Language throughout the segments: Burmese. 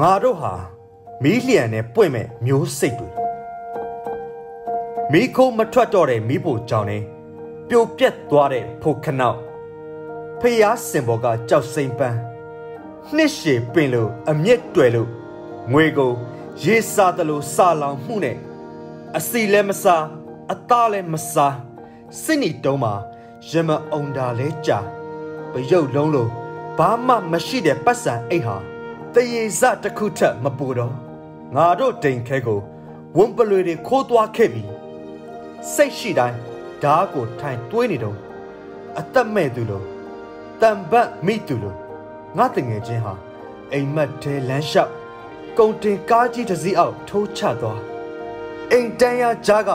ငါတို့ဟာမီးလျံနဲ့ပွင့်မဲ့မျိုးစိတ်တွေမီးခိုးမထွက်တော့တဲ့မီးပိုကြောင်နေပြိုပြက်သွားတဲ့ဖိုခနောက်ဖျားစင်ဘော်ကကြောက်စိမ့်ပန်းနှစ်ရှည်ပင်လို့အမြင့်တွယ်လို့ငွေကိုရေစားတယ်လို့စာလောင်မှုနဲ့အစီလည်းမစားအသားလည်းမစားစိတ်နီတုံးမှာရမအောင်တာလဲကြာပရုပ်လုံးလို့ဘာမှမရှိတဲ့ပတ်စံအိတ်ဟာ တရေစတစ်ခုထက်မပူတော့ငါတို့တိမ်ခဲကိုဝွန်ပလွေတွေခိုးသွားခဲ့ပြီစိတ်ရှိတိုင်းဓားကိုထိုင်တွေးနေတော့အသက်မဲ့သူလို့တံပတ်မိသူလို့ငါတငယ်ချင်းဟာအိမ်မက်တဲလမ်းလျှောက်ကုံတင်ကားကြီးတစ်စီးအောက်ထိုးချသွားအိမ်တန်းရကြားက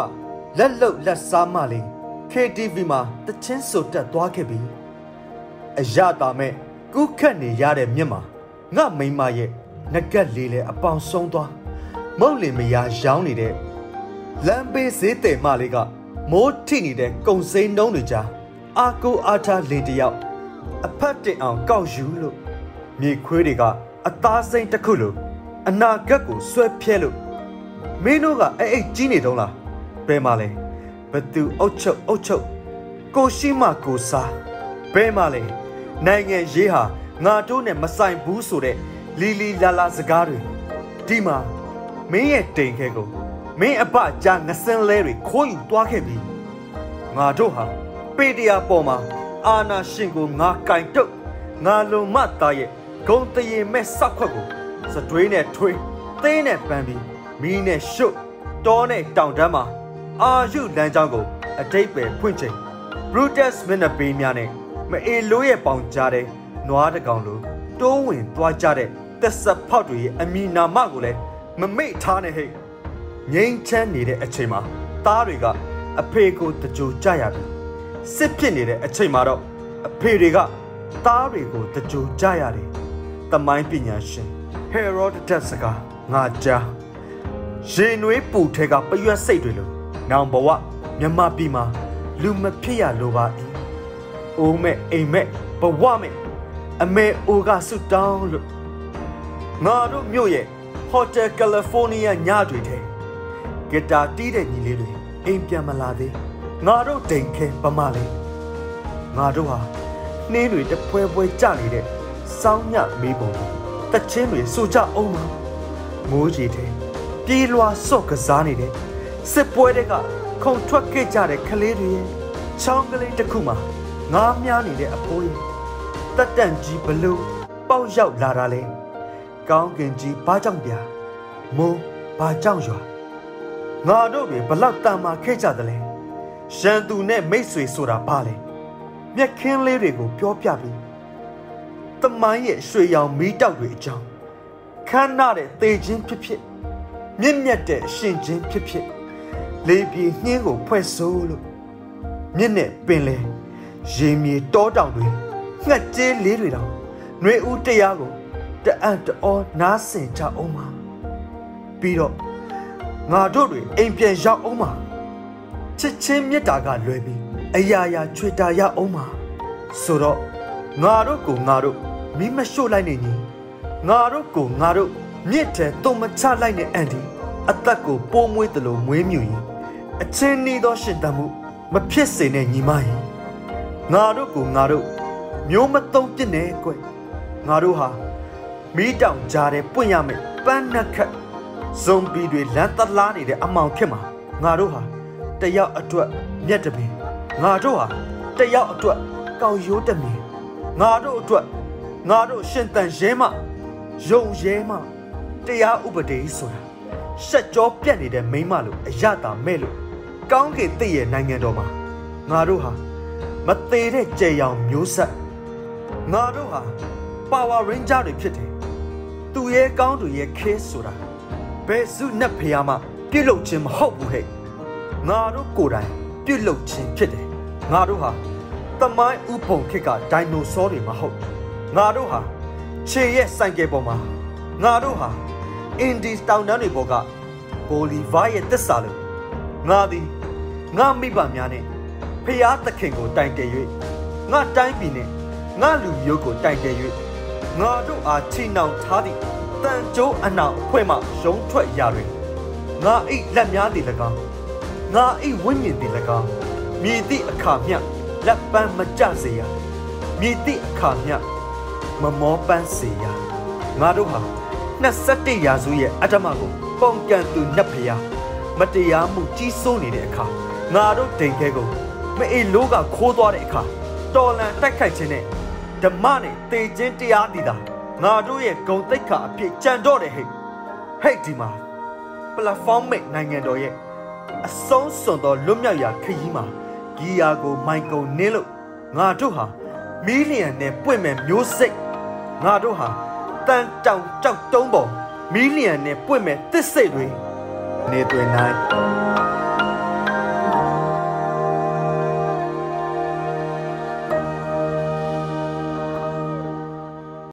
လက်လုတ်လက်စားမလေး KTV မှာတချင်းဆိုတက်သွားခဲ့ပြီအရတာမဲ့ကုခတ်နေရတဲ့မြင့်မှာ ငါမိမရဲ့ငကက်လေးလဲအပေါင်ဆုံးသွားမုတ်လင်မယားရောင်းနေတဲ့လမ်းဘေးဈေးတယ်မလေးကမိုးထိနေတဲ့ကုံစိမ်းနှုံးတွေကြားအာကိုအားထားလင်တယောက်အဖတ်တင်အောင်ကောက်ယူလို့မြေခွေးတွေကအသားစိမ်းတစ်ခုလိုအနာဂတ်ကိုဆွဲဖြဲလို့မင်းတို့ကအဲ့အိတ်ကြီးနေတုံးလားဘယ်မှာလဲဘသူအုတ်ချုပ်အုတ်ချုပ်ကိုရှိမကိုစားဘယ်မှာလဲနိုင်ငံရေးဟာ ငါတို့နဲ့မဆိုင်ဘူးဆိုတဲ့လီလီလာလာစကားတွေဒီမှာမင်းရဲ့တိမ်ခဲကိုမင်းအပကြားငစင်းလဲတွေခိုးယူသွားခဲ့ပြီငါတို့ဟာပေတရာပေါ်မှာအာနာရှင်ကိုငါကင်တုတ်ငါလုံမသားရဲ့ဂုံတရင်မဲ့စောက်ခွက်ကိုစတွေးနဲ့ထွေးသေးနဲ့ပန်းပြီးမီးနဲ့ရှုပ်တောနဲ့တောင်တန်းမှာအာယုလမ်းကြောင်းကိုအတိတ်ပဲဖွင့်ချိန် Brutus မျက်နှာပေးများနဲ့မအေလိုးရဲ့ပေါင်ကြားတဲ့ နွားတကောင်လိုတိုးဝင်သွားကြတဲ့သက်ဆက်ဖောက်တွေရဲ့အမီနာမကိုလည်းမမိတ်ထားနဲ့ဟဲ့ငိမ့်ချမ်းနေတဲ့အချိန်မှာသားတွေကအဖေကိုတကြိုကြရပြီစစ်ဖြစ်နေတဲ့အချိန်မှာတော့အဖေတွေကသားတွေကိုတကြိုကြရတယ်တမိုင်းပညာရှင်ဟေရိုဒတက်စကငါကြားရေနွေးပူထဲကပရွက်စိတ်တွေလို့နောင်ဘဝမြမပြည်မှာလူမဖြစ်ရလိုပါ၏အိုးမဲ့အိမ်မဲ့ဘဝမဲ့ အမေအိုကဆူတောင်းလို့ငါတို့မြို့ရဲ့ဟိုတယ်ကယ်လီဖိုးနီးယားညတွေထဲဂီတာတီးတဲ့ညီလေးတွေအိမ်ပြန်မလာသေးငါတို့တိမ်ခဲပမလေးငါတို့ဟာနှင်းတွေတပွဲပွဲကြနေတဲ့စောင်းညမေးပုံတချင်းတွေစူကြအောင်မမိုးကြီးတဲ့ပြေးလွှာစော့ကစားနေတဲ့စစ်ပွဲတွေကခုံထွက်ခဲ့ကြတဲ့ကလေးတွေရဲ့ချောင်းကလေးတစ်ခုမှာငားမြားနေတဲ့အဖိုးရဲ့ တက်တန့်ကြီးဘလို့ပေါက်ရောက်လာတာလဲကောင်းကင်ကြီးဘာကြောင့်ပြမိုးဘာကြောင့်ရွာငါတို့တွေဘလောက်တန်မာခဲ့ကြသလဲရန်သူနဲ့မိတ်ဆွေဆိုတာဘာလဲမျက်ခင်းလေးတွေကိုပြောပြပြီးတမိုင်းရဲ့ရွှေရောင်မီးတောက်တွေအကြောင်းခမ်းနားတဲ့သေခြင်းဖြစ်ဖြစ်မြင့်မြတ်တဲ့ရှင်ခြင်းဖြစ်ဖြစ်လေပြေနှင်းကိုဖွဲ့ဆိုးလို့မြင့်နဲ့ပင်လဲရေမြေတောတောင်တွေ ငှက်ကျေးလေးတွေတောင်ຫນွေဦးတရားကိုတအံ့တောနားဆင်ကြအောင်ပါပြီးတော့ငါတို့တွေအိမ်ပြန်ရောက်အောင်ပါချစ်ချင်းမေတ္တာကလွယ်ပြီးအရာရာချွေတာရအောင်ပါဆိုတော့ငါတို့ကိုငါတို့မိမရှို့လိုက်နေညီငါတို့ကိုငါတို့မြစ်ထဲတုံမချလိုက်တဲ့အန်ဒီအသက်ကိုပိုးမွေးတယ်လို့မွေးမြူရင်အချင်းနီးသောရှင်တမှုမဖြစ်စေနဲ့ညီမရင်ငါတို့ကိုငါတို့ မျိုးမသုံးပြစ်နေကွယ်ငါတို့ဟာမီးတောင်ကြားတဲ့ပွင့်ရမယ်ပန်းနှက်ခတ်ဇွန်ဘီတွေလမ်းတလားနေတဲ့အမောင်ဖြစ်မှာငါတို့ဟာတယောက်အတွက်မျက်တပင်ငါတို့ဟာတယောက်အတွက်ကောက်ရိုးတမင်ငါတို့အတွက်ငါတို့ရှင်တန်ရဲမယုံရဲမတရားဥပဒေဆိုတာရှက်ကြောပြက်နေတဲ့မိမလို့အရတာမဲ့လို့ကောင်းကင်တည့်ရဲ့နိုင်ငံတော်မှာငါတို့ဟာမသေးတဲ့ကြယ်ရောင်မျိုးဆက် ငါတို့ဟာ Power Ranger တွေဖြစ်တယ်သူရဲ့ကောင်းသူရဲ့ခဲဆိုတာဘယ်စုနဲ့ဖျားမှပြုတ်လုခြင်းမဟုတ်ဘူးဟဲ့ငါတို့ကိုယ်တိုင်ပြုတ်လုခြင်းဖြစ်တယ်ငါတို့ဟာတမိုင်းဥပုံခစ်ကဒိုင်နိုဆောတွေမဟုတ်ငါတို့ဟာခြေရဲ့စိုင်ကယ်ပေါ်မှာငါတို့ဟာအင်ဒီတောင်တန်းတွေပေါ်ကဘိုလီဗာရဲ့တစ္ဆာလို့ငါသည်ငါမိဘများနဲ့ဖျားသခင်ကိုတိုင်တယ်၍ငါတိုင်းပြည်နဲ့ ငါလူမျိုးကိုတိုင်တယ်၍ငါတို့အားချီနှောင်ထားသည့်တန်ကြိုးအနောက်ဖွဲ့မှရုံးထွက်ရာတွင်ငါအိလက်များသည်၎င်းငါအိဝိညာဉ်သည်၎င်းမြည်သည့်အခါမျှလက်ပန်းမကြစေရမြည်သည့်အခါမျှမမောပန်းစေရငါတို့ဟာ21ရာစုရဲ့အတ္တမကိုပုံကန်သူနှက်ဖျားမတရားမှုကြီးစိုးနေတဲ့အခါငါတို့ဒိန်ခဲကိုမအေးလို့ကခိုးသွားတဲ့အခါတော်လန်တိုက်ခိုက်ခြင်းနဲ့ ဓမ္မနဲ့တေခြင်းတရားတည်တာငါတို့ရဲ့ဂုံတိတ်ခါအဖြစ်ကြံတော့တယ်ဟဲ့ဟဲ့ဒီမှာ platform မိတ်နိုင်ငံတော်ရဲ့အဆုံးစွန်သောလွတ်မြောက်ရာခရီးမှာဂီယာကိုမိုင်ကုန်နင်းလို့ငါတို့ဟာမီလီယံနဲ့ပွင့်မဲ့မျိုးစိတ်ငါတို့ဟာတန်တောင်ကြောက်တုံးပေါ်မီလီယံနဲ့ပွင့်မဲ့တစ်စိတ်တွေနေသွင်းနိုင်